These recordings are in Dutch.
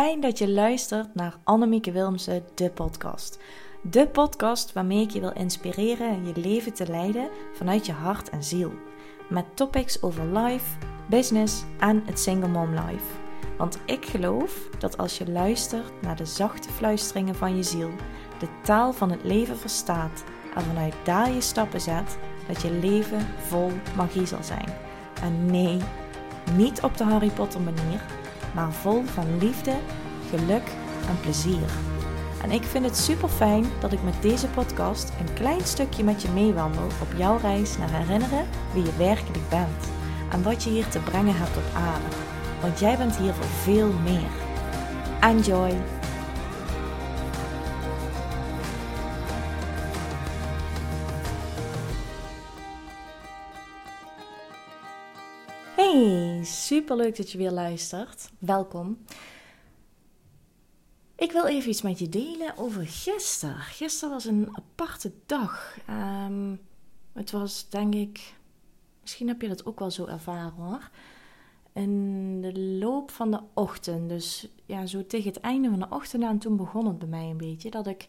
fijn dat je luistert naar Annemieke Wilmsen, de podcast. De podcast waarmee ik je wil inspireren je leven te leiden vanuit je hart en ziel. Met topics over life, business en het single mom life. Want ik geloof dat als je luistert naar de zachte fluisteringen van je ziel, de taal van het leven verstaat en vanuit daar je stappen zet, dat je leven vol magie zal zijn. En nee, niet op de Harry Potter manier, maar vol van liefde, geluk en plezier. En ik vind het super fijn dat ik met deze podcast een klein stukje met je meewandel op jouw reis naar herinneren wie je werkelijk bent en wat je hier te brengen hebt op aarde. Want jij bent hier voor veel meer. Enjoy! Super leuk dat je weer luistert. Welkom. Ik wil even iets met je delen over gisteren. Gisteren was een aparte dag. Ehm, het was denk ik, misschien heb je dat ook wel zo ervaren hoor. In de loop van de ochtend, dus ja, zo tegen het einde van de ochtend aan, toen begon het bij mij een beetje dat ik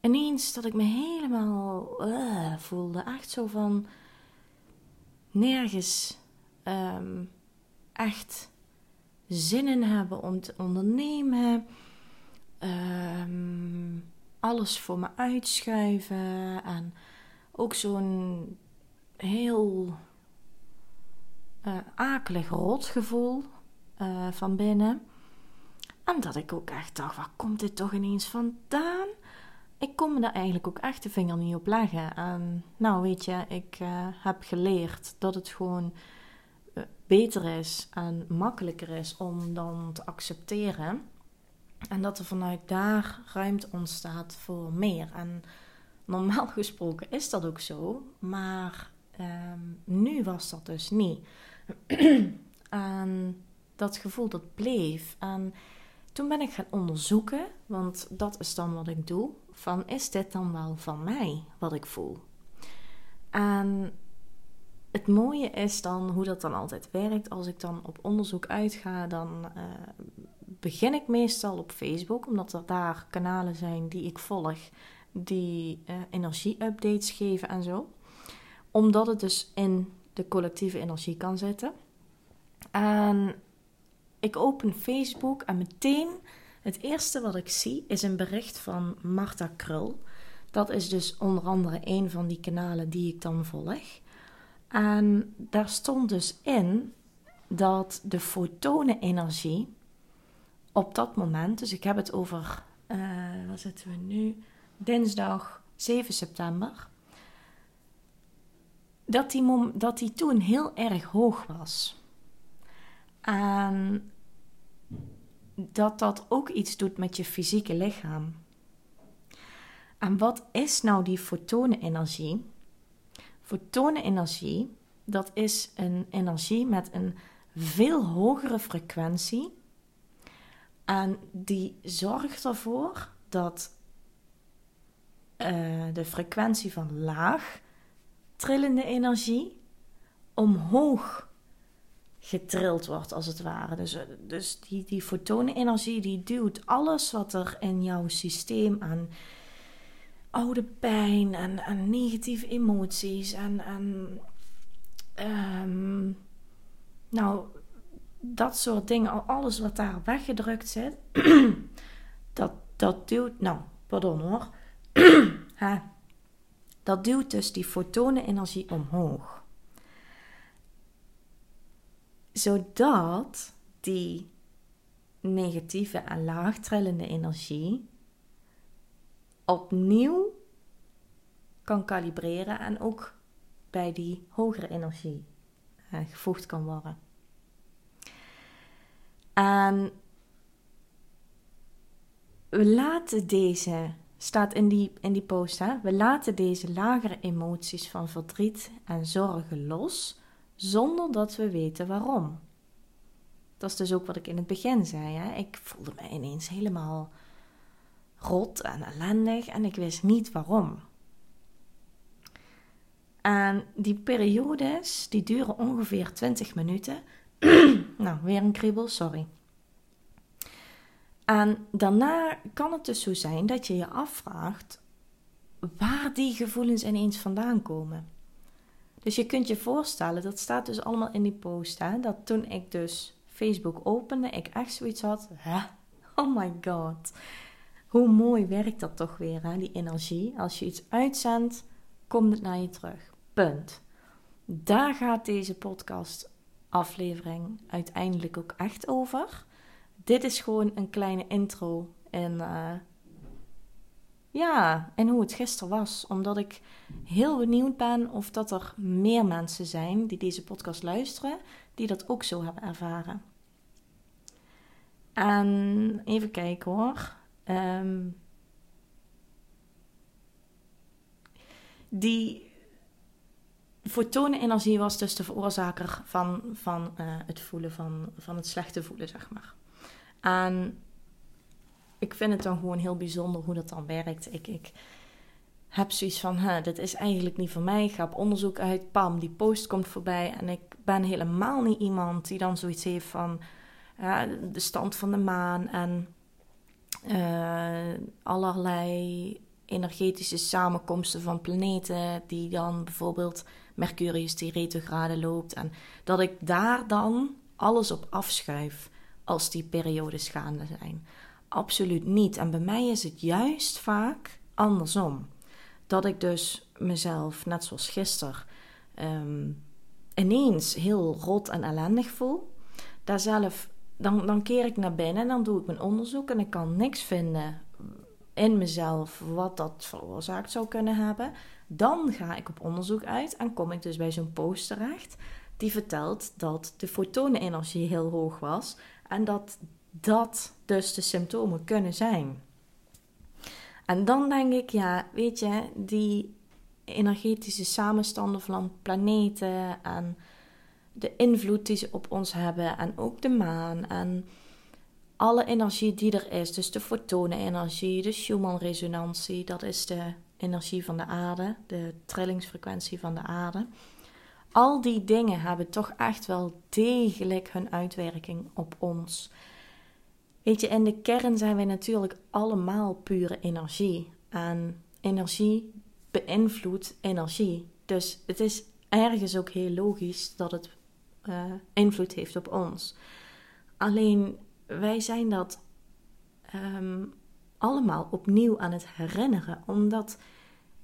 ineens dat ik me helemaal uh, voelde. Echt zo van nergens um, echt zin in hebben om te ondernemen. Um, alles voor me uitschuiven. En ook zo'n heel uh, akelig rotgevoel uh, van binnen. En dat ik ook echt dacht, waar komt dit toch ineens vandaan? ik kon me daar eigenlijk ook echt de vinger niet op leggen. En nou, weet je, ik uh, heb geleerd dat het gewoon beter is en makkelijker is om dan te accepteren. En dat er vanuit daar ruimte ontstaat voor meer. En normaal gesproken is dat ook zo, maar um, nu was dat dus niet. en dat gevoel dat bleef. En toen ben ik gaan onderzoeken, want dat is dan wat ik doe van is dit dan wel van mij wat ik voel? En het mooie is dan hoe dat dan altijd werkt. Als ik dan op onderzoek uitga, dan uh, begin ik meestal op Facebook, omdat er daar kanalen zijn die ik volg, die uh, energie-updates geven en zo. Omdat het dus in de collectieve energie kan zitten. En ik open Facebook en meteen het eerste wat ik zie is een bericht van Marta Krul. Dat is dus onder andere een van die kanalen die ik dan volg. En daar stond dus in dat de fotonenenergie op dat moment, dus ik heb het over, uh, waar zitten we nu? Dinsdag 7 september. Dat die, dat die toen heel erg hoog was. En dat dat ook iets doet met je fysieke lichaam. En wat is nou die fotonenenergie? Fotonenenergie, dat is een energie met een veel hogere frequentie. En die zorgt ervoor dat uh, de frequentie van laag trillende energie omhoog getrild wordt, als het ware. Dus, eh, dus die, die fotonenenergie die duwt alles wat er in jouw systeem aan oude pijn en, en negatieve emoties en, en um, nou, dat soort dingen, alles wat daar weggedrukt zit, dat, dat duwt, nou, pardon hoor, dat duwt dus die fotonenenergie omhoog. Zodat die negatieve en laagtrillende energie opnieuw kan kalibreren en ook bij die hogere energie uh, gevoegd kan worden. En we laten deze, staat in die, in die post, hè, we laten deze lagere emoties van verdriet en zorgen los zonder dat we weten waarom. Dat is dus ook wat ik in het begin zei. Hè? Ik voelde me ineens helemaal rot en ellendig en ik wist niet waarom. En die periodes, die duren ongeveer 20 minuten. nou, weer een kriebel, sorry. En daarna kan het dus zo zijn dat je je afvraagt waar die gevoelens ineens vandaan komen. Dus je kunt je voorstellen, dat staat dus allemaal in die post, hè, dat toen ik dus Facebook opende, ik echt zoiets had, hè? oh my god, hoe mooi werkt dat toch weer, hè, die energie. Als je iets uitzendt, komt het naar je terug. Daar gaat deze podcast aflevering uiteindelijk ook echt over. Dit is gewoon een kleine intro in, uh, ja, en hoe het gisteren was. Omdat ik heel benieuwd ben of dat er meer mensen zijn die deze podcast luisteren, die dat ook zo hebben ervaren. En even kijken hoor. Um, die fotonenenergie was dus de veroorzaker van, van uh, het voelen van, van het slechte voelen, zeg maar. En ik vind het dan gewoon heel bijzonder hoe dat dan werkt. Ik, ik heb zoiets van, hè, dit is eigenlijk niet voor mij. Ik ga op onderzoek uit, pam, die post komt voorbij. En ik ben helemaal niet iemand die dan zoiets heeft van de stand van de maan en uh, allerlei energetische samenkomsten van planeten, die dan bijvoorbeeld Mercurius die retrograde loopt. En dat ik daar dan alles op afschuif als die periodes gaande zijn. Absoluut niet. En bij mij is het juist vaak andersom. Dat ik dus mezelf, net zoals gisteren, um, ineens heel rot en ellendig voel. Daar zelf, dan, dan keer ik naar binnen en dan doe ik mijn onderzoek en ik kan niks vinden in mezelf wat dat veroorzaakt zou kunnen hebben. Dan ga ik op onderzoek uit en kom ik dus bij zo'n post terecht die vertelt dat de fotonenenergie heel hoog was en dat dat dus de symptomen kunnen zijn. En dan denk ik, ja, weet je, die energetische samenstanden van planeten en de invloed die ze op ons hebben en ook de maan en alle energie die er is, dus de fotonenenergie, de Schumann-resonantie, dat is de energie van de aarde, de trillingsfrequentie van de aarde. Al die dingen hebben toch echt wel degelijk hun uitwerking op ons. Weet je, in de kern zijn wij natuurlijk allemaal pure energie. En energie beïnvloedt energie. Dus het is ergens ook heel logisch dat het uh, invloed heeft op ons. Alleen wij zijn dat um, allemaal opnieuw aan het herinneren, omdat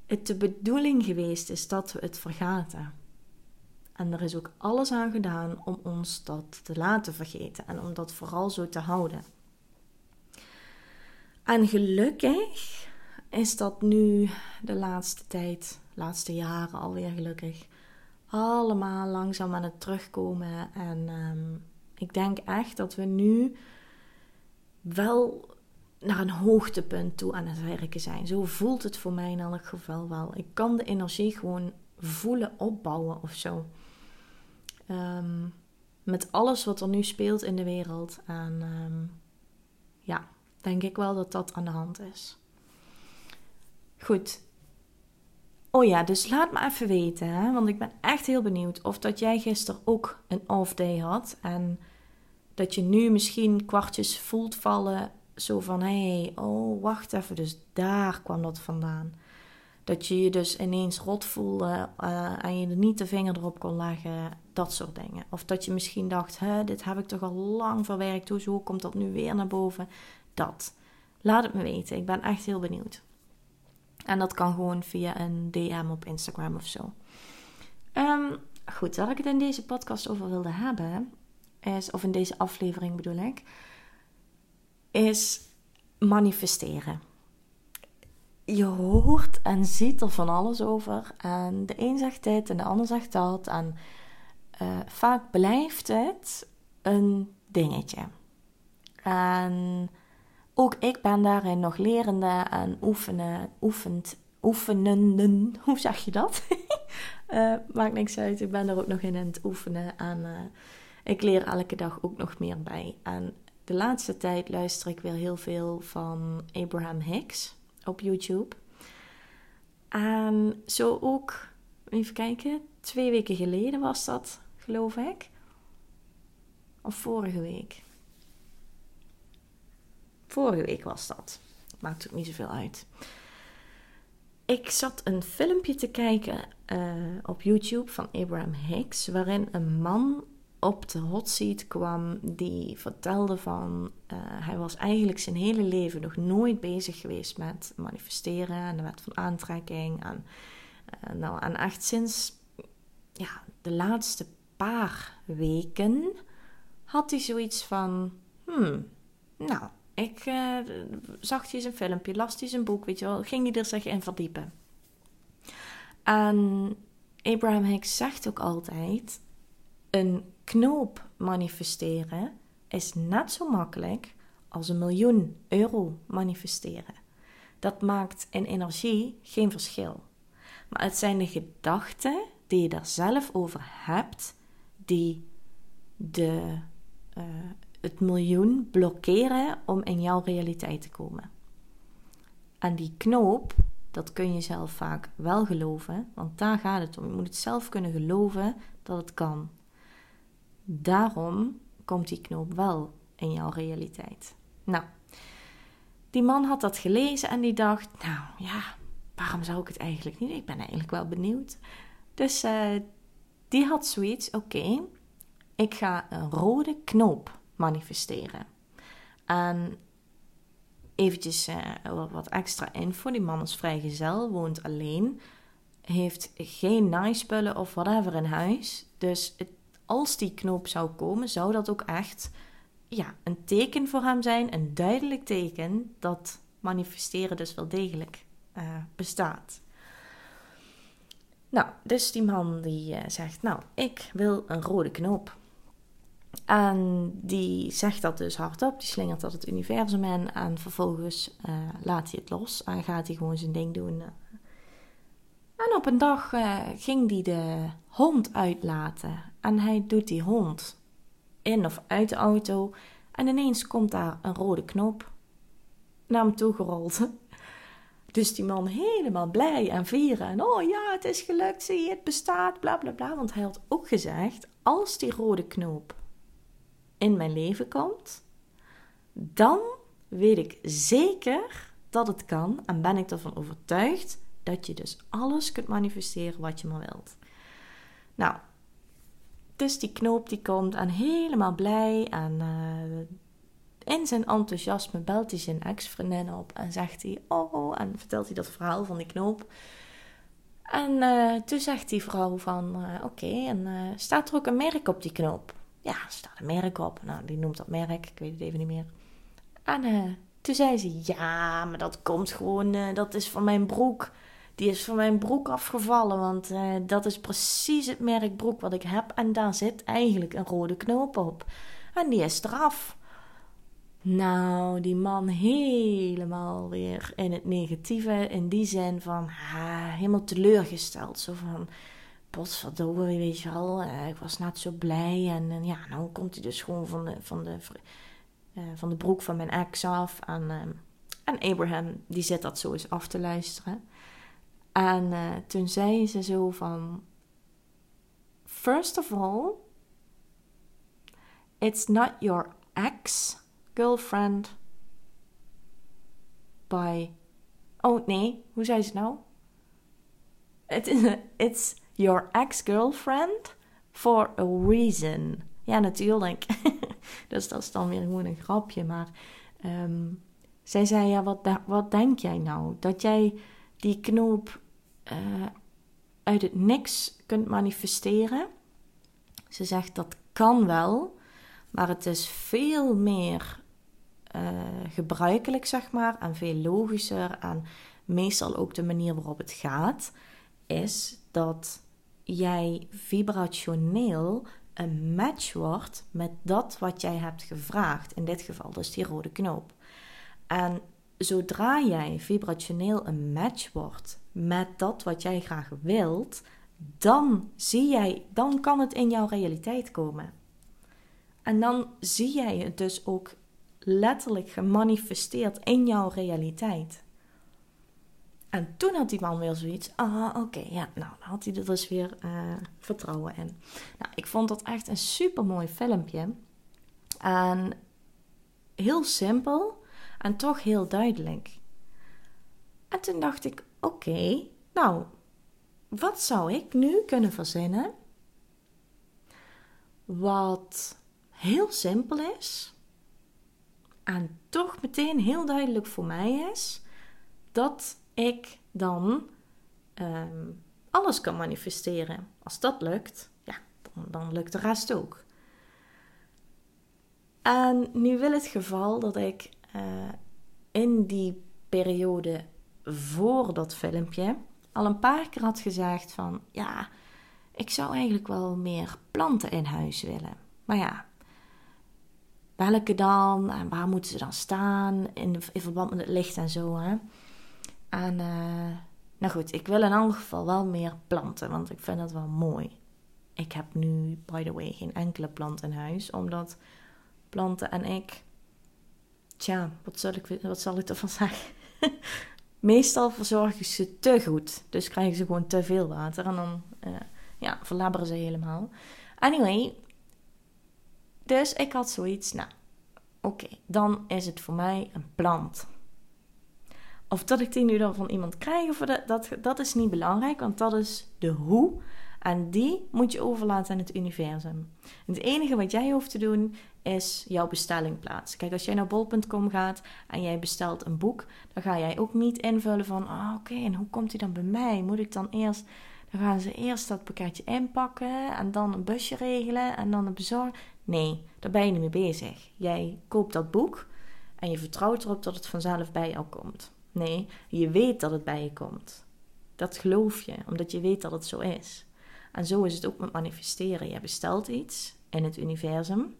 het de bedoeling geweest is dat we het vergaten. En er is ook alles aan gedaan om ons dat te laten vergeten en om dat vooral zo te houden. En gelukkig is dat nu de laatste tijd, laatste jaren alweer gelukkig, allemaal langzaam aan het terugkomen. En um, ik denk echt dat we nu wel naar een hoogtepunt toe aan het werken zijn. Zo voelt het voor mij in elk geval wel. Ik kan de energie gewoon voelen opbouwen of zo. Um, met alles wat er nu speelt in de wereld. En um, ja, denk ik wel dat dat aan de hand is. Goed. Oh ja, dus laat me even weten, want ik ben echt heel benieuwd of dat jij gisteren ook een off day had en dat je nu misschien kwartjes voelt vallen, zo van hé, hey, oh wacht even, dus daar kwam dat vandaan. Dat je je dus ineens rot voelde uh, en je er niet de vinger erop kon leggen, dat soort dingen. Of dat je misschien dacht, hè, dit heb ik toch al lang verwerkt, hoezo komt dat nu weer naar boven? Dat. Laat het me weten, ik ben echt heel benieuwd. En dat kan gewoon via een DM op Instagram of zo. Um, goed, waar ik het in deze podcast over wilde hebben, is, of in deze aflevering bedoel ik, is manifesteren. Je hoort en ziet er van alles over. En de een zegt dit en de ander zegt dat. En uh, vaak blijft het een dingetje. En ook ik ben daarin nog lerende en oefenen, oefend, oefenen. Hoe zeg je dat? uh, maakt niks uit. Ik ben er ook nog in aan het oefenen. En uh, ik leer elke dag ook nog meer bij. En de laatste tijd luister ik weer heel veel van Abraham Hicks op YouTube. En zo ook, even kijken, twee weken geleden was dat, geloof ik. Of vorige week Vorige week was dat. Maakt ook niet zoveel uit. Ik zat een filmpje te kijken uh, op YouTube van Abraham Hicks, waarin een man op de hot seat kwam die vertelde van uh, hij was eigenlijk zijn hele leven nog nooit bezig geweest met manifesteren en de wet van aantrekking en uh, nou en echt sinds ja, de laatste paar weken had hij zoiets van hmm, nou ik uh, zag hij zijn filmpje, las hij zijn boek, weet je wel, ging hij er zich in verdiepen. En Abraham Hicks zegt ook altijd: een knoop manifesteren is net zo makkelijk als een miljoen euro manifesteren. Dat maakt in energie geen verschil. Maar het zijn de gedachten die je daar zelf over hebt, die de, uh, het miljoen blokkeren om in jouw realiteit te komen. En die knoop, dat kun je zelf vaak wel geloven, want daar gaat het om. Je moet het zelf kunnen geloven dat het kan. Daarom komt die knoop wel in jouw realiteit. Nou, die man had dat gelezen en die dacht: Nou ja, waarom zou ik het eigenlijk niet? Ik ben eigenlijk wel benieuwd. Dus uh, die had zoiets: Oké, ik ga een rode knoop manifesteren. En eventjes uh, wat extra info. Die man is vrijgezel, woont alleen. Heeft geen naaispullen of whatever in huis. Dus het, als die knoop zou komen, zou dat ook echt ja, een teken voor hem zijn. Een duidelijk teken dat manifesteren dus wel degelijk uh, bestaat. Nou, dus die man die uh, zegt, nou, ik wil een rode knoop. En die zegt dat dus hardop, die slingert dat het universum in en vervolgens uh, laat hij het los en gaat hij gewoon zijn ding doen. En op een dag uh, ging hij de hond uitlaten en hij doet die hond in of uit de auto en ineens komt daar een rode knop naar hem toe gerold. Dus die man helemaal blij en vieren. En oh ja, het is gelukt, zie je, het bestaat, bla bla bla. Want hij had ook gezegd, als die rode knoop in mijn leven komt, dan weet ik zeker dat het kan en ben ik ervan overtuigd dat je dus alles kunt manifesteren wat je maar wilt. Nou, dus die knoop die komt en helemaal blij en uh, in zijn enthousiasme belt hij zijn ex-vriendin op en zegt hij oh en vertelt hij dat verhaal van die knoop. En uh, toen zegt die vrouw van uh, oké en staat er ook een merk op die knoop? Ja, staat een merk op. Nou, die noemt dat merk. Ik weet het even niet meer. En uh, toen zei ze: Ja, maar dat komt gewoon. Uh, dat is van mijn broek. Die is van mijn broek afgevallen. Want uh, dat is precies het merk broek wat ik heb. En daar zit eigenlijk een rode knoop op. En die is eraf. Nou, die man helemaal weer in het negatieve. In die zin van ha, helemaal teleurgesteld. Zo van potverdorie, weet je wel. Uh, ik was net zo blij. En ja, nou komt hij dus gewoon van de, van de, uh, van de broek van mijn ex af. En, en Abraham, die zit dat zo eens af te luisteren. En toen zei ze zo van... First of all, it's not your ex-girlfriend by... Oh, nee, hoe zei ze nou? It it's your ex-girlfriend for a reason. Ja, natuurlijk. dus dat is dan weer gewoon een grapje. Maar um, zij zei, ja, wat, wat denk jij nou? Dat jij die knoop uh, uit het niks kunt manifesteren? Ze zegt, dat kan wel. Maar het is veel meer uh, gebruikelijk, zeg maar. En veel logischer. En meestal ook de manier waarop het gaat. Is dat jij vibrationeel een match wordt met dat wat jij hebt gevraagd. In dit geval dus die rode knoop. En zodra jij vibrationeel een match wordt met dat wat jij graag wilt, dan zie jij, dan kan het in jouw realiteit komen. En dan zie jij het dus ook letterlijk gemanifesteerd in jouw realiteit. En toen had die man weer zoiets. Ah, oké, ja, nou, dan had hij er dus weer uh, vertrouwen in. Nou, ik vond dat echt een super mooi filmpje. En heel simpel. en toch heel duidelijk. En toen dacht ik: oké, nou, wat zou ik nu kunnen verzinnen? Wat heel simpel is en toch meteen heel duidelijk voor mij is dat ik dan ehm, alles kan manifesteren. Als dat lukt, ja, dan, lukt de rest ook. En nu wil het geval dat ik uh, in die periode voor dat filmpje al een paar keer had gezegd van ja, ik zou eigenlijk wel meer planten in huis willen. Maar ja, welke dan waar moeten ze dan staan in, in verband met het licht en zo. Hè? En uh, nou goed, ik wil in elk geval wel meer planten, want ik vind dat wel mooi. Ik heb nu, by the way, geen enkele plant in huis, omdat planten en ik, tja, wat zal ik, wat zal ik ervan zeggen? Meestal verzorg ik ze te goed, dus krijgen ze gewoon te veel water en dan uh, ja, verlabberen ze helemaal. Anyway, dus ik had zoiets, nou, oké, dan is het voor mij een plant. Of dat ik die nu dan van iemand krijg, of dat, dat, is niet belangrijk, want dat is de hoe. En die moet je overlaten aan het universum. het enige wat jij hoeft te doen is jouw bestelling plaatsen. Kijk, als jij naar bol.com gaat en jij bestelt een boek, dan ga jij ook niet invullen van, oh, oké, en hoe komt die dan bij mij? Moet ik dan eerst, dan gaan ze eerst dat pakketje inpakken en dan een busje regelen en dan een bezorgen. Nee, daar ben je niet mee bezig. Jij koopt dat boek en je vertrouwt erop dat het vanzelf bij jou komt. Nee, je weet dat het bij je komt. Dat geloof je, omdat je weet dat het zo is. En zo is het ook met manifesteren. Je bestelt iets in het universum.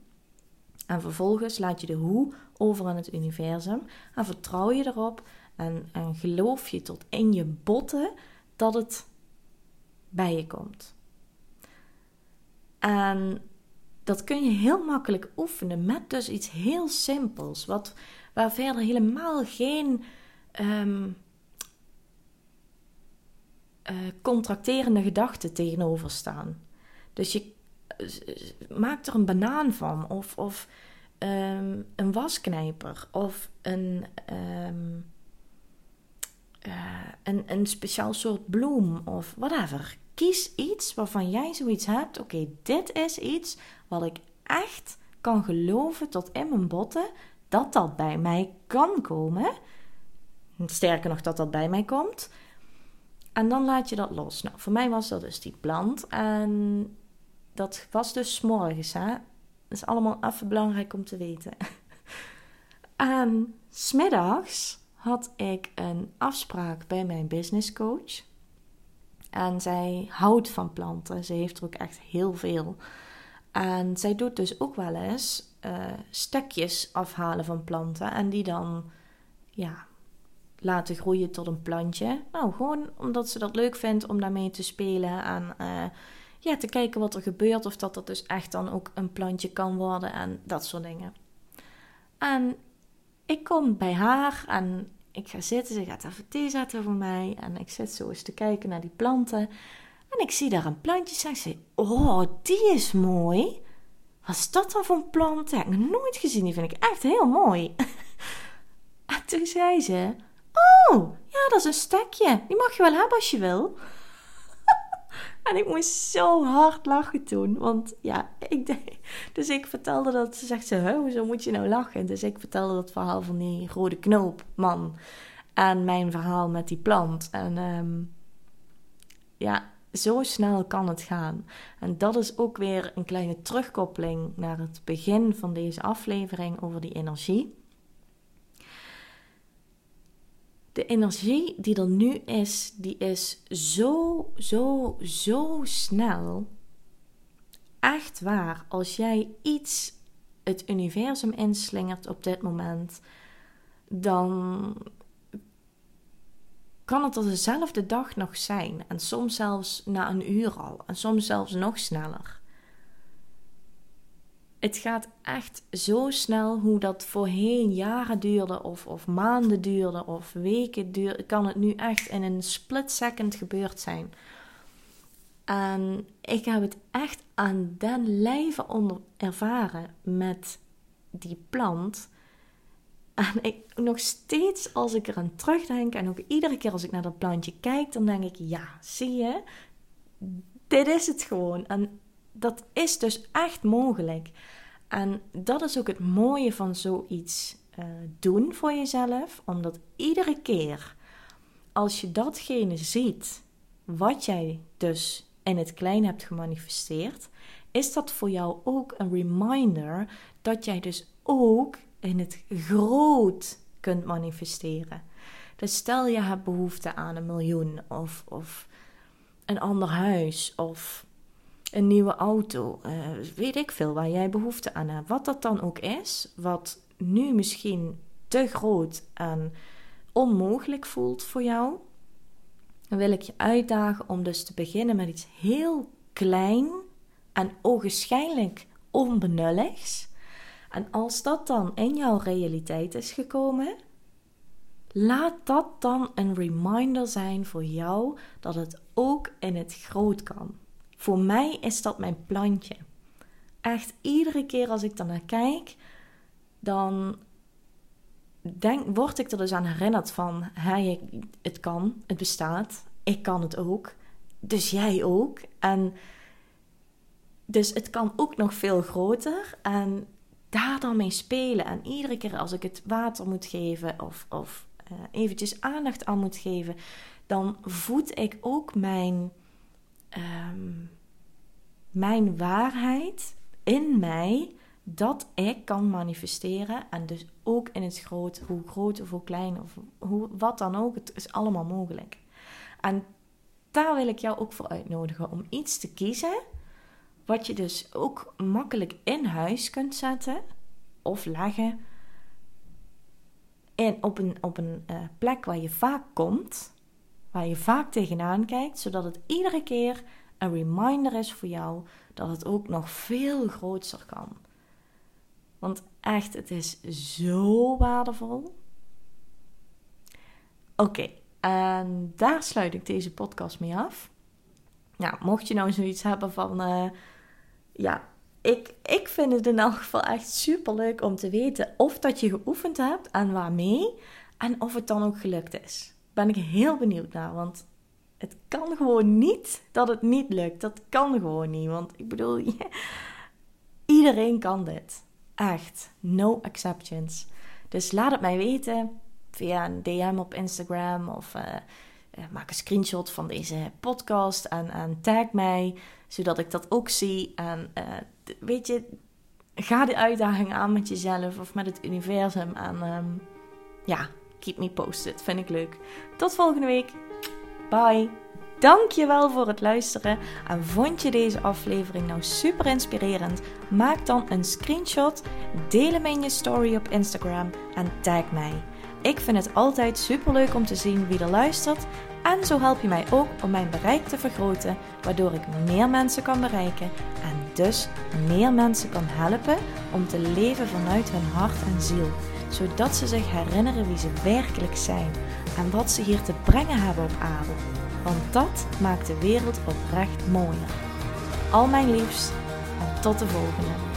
En vervolgens laat je de hoe over aan het universum. En vertrouw je erop. En, en geloof je tot in je botten dat het bij je komt. En dat kun je heel makkelijk oefenen met dus iets heel simpels. Wat, waar verder helemaal geen um, contracterende gedachten tegenover staan. Dus je maakt er een banaan van, of, of um, een wasknijper, of een, um, uh, een, een speciaal soort bloem, of whatever. Kies iets waarvan jij zoiets hebt. Oké, dit is iets wat ik echt kan geloven tot in mijn botten dat dat bij mij kan komen. Sterker nog, dat dat bij mij komt. En dan laat je dat los. Nou, voor mij was dat dus die plant. En dat was dus morgens. Hè? Dat is allemaal even belangrijk om te weten. en smiddags had ik een afspraak bij mijn business coach. En zij houdt van planten. Ze heeft er ook echt heel veel. En zij doet dus ook wel eens uh, stekjes afhalen van planten. En die dan ja, laten groeien tot een plantje. Nou, gewoon omdat ze dat leuk vindt om daarmee te spelen en uh, ja, te kijken wat er gebeurt. Of dat dat dus echt dan ook een plantje kan worden en dat soort dingen. En ik kom bij haar en ik ga zitten. Ze gaat even thee zetten voor mij. En ik zit zo eens te kijken naar die planten. En ik zie daar een plantje. En ze, oh, die is mooi. Wat is dat dan voor een plant? Die heb ik nog nooit gezien. Die vind ik echt heel mooi. en toen zei ze, Oh, ja, dat is een stekje. Die mag je wel hebben als je wil. en ik moest zo hard lachen toen. Want ja, ik. Dus ik vertelde dat... Ze zegt ze, hoezo moet je nou lachen? Dus ik vertelde dat verhaal van die rode knoopman. En mijn verhaal met die plant. En um, ja, zo snel kan het gaan. En dat is ook weer een kleine terugkoppeling naar het begin van deze aflevering over die energie de energie die er nu is, die is zo, zo, zo snel. Echt waar, als jij iets het universum inslingert op dit moment, dan kan het er dezelfde dag nog zijn. En soms zelfs na een uur al. En soms zelfs nog sneller het gaat echt zo snel hoe dat voorheen jaren duurde of, of maanden duurde of weken duurde, kan het nu echt in een split second gebeurd zijn. En ik heb het echt aan den lijve onder ervaren met die plant. En ik, nog steeds als ik eraan terugdenk en ook iedere keer als ik naar dat plantje kijk, dan denk ik, ja, zie je, dit is het gewoon. En dat is dus echt mogelijk. En dat is ook het mooie van zoiets uh, doen voor jezelf, omdat iedere keer als je datgene ziet wat jij dus in het klein hebt gemanifesteerd, is dat voor jou ook een reminder dat jij dus ook in het groot kunt manifesteren. Dus stel je hebt behoefte aan een miljoen of, of een ander huis of een nieuwe auto, uh, weet ik veel waar jij behoefte aan hebt. Wat dat dan ook is, wat nu misschien te groot en onmogelijk voelt voor jou, dan wil ik je uitdagen om dus te beginnen met iets heel klein en ogenschijnlijk onbenulligs. En als dat dan in jouw realiteit is gekomen, laat dat dan een reminder zijn voor jou dat het ook in het groot kan. Voor mij is dat mijn plantje. Echt iedere keer als ik naar kijk, dan denk, word ik er dus aan herinnerd van: hey, het kan, het bestaat, ik kan het ook, dus jij ook. En dus het kan ook nog veel groter. En daar dan mee spelen. En iedere keer als ik het water moet geven of, of uh, eventjes aandacht aan moet geven, dan voed ik ook mijn, ehm, mijn waarheid in mij dat ik kan manifesteren. En dus ook in het groot, hoe groot of hoe klein of hoe, wat dan ook, het is allemaal mogelijk. En daar wil ik jou ook voor uitnodigen om iets te kiezen wat je dus ook makkelijk in huis kunt zetten of leggen. En op een, op een uh, plek waar je vaak komt, waar je vaak tegenaan kijkt, zodat het iedere keer een reminder is voor jou dat het ook nog veel groter kan. Want echt, het is zo waardevol. Oké, en daar sluit ik deze podcast mee af. Nou, mocht je nou zoiets hebben van, uh, ja, ik, ik vind het in elk geval echt super leuk om te weten of dat je geoefend hebt en waarmee en of het dan ook gelukt is. Ben ik heel benieuwd naar, want het kan gewoon niet dat het niet lukt. Dat kan gewoon niet, want ik bedoel, iedereen kan dit. Echt, no exceptions. Dus laat het mij weten via een DM op Instagram of uh, maak een screenshot van deze podcast en, en tag mij, zodat ik dat ook zie. En uh, weet je, ga de uitdaging aan met jezelf of met het universum. En um, ja, keep me posted. Vind ik leuk. Tot volgende week. Bye. Dankjewel voor het luisteren. En vond je deze aflevering nou super inspirerend? Maak dan een screenshot, deel hem in je story op Instagram en tag mij. Ik vind het altijd super leuk om te zien wie er luistert. En zo help je mij ook om mijn bereik te vergroten, waardoor ik meer mensen kan bereiken en dus meer mensen kan helpen om te leven vanuit hun hart en ziel, zodat ze zich herinneren wie ze werkelijk zijn en wat ze hier te brengen hebben op aarde. Want dat maakt de wereld oprecht mooier. Al mijn liefst en tot de volgende.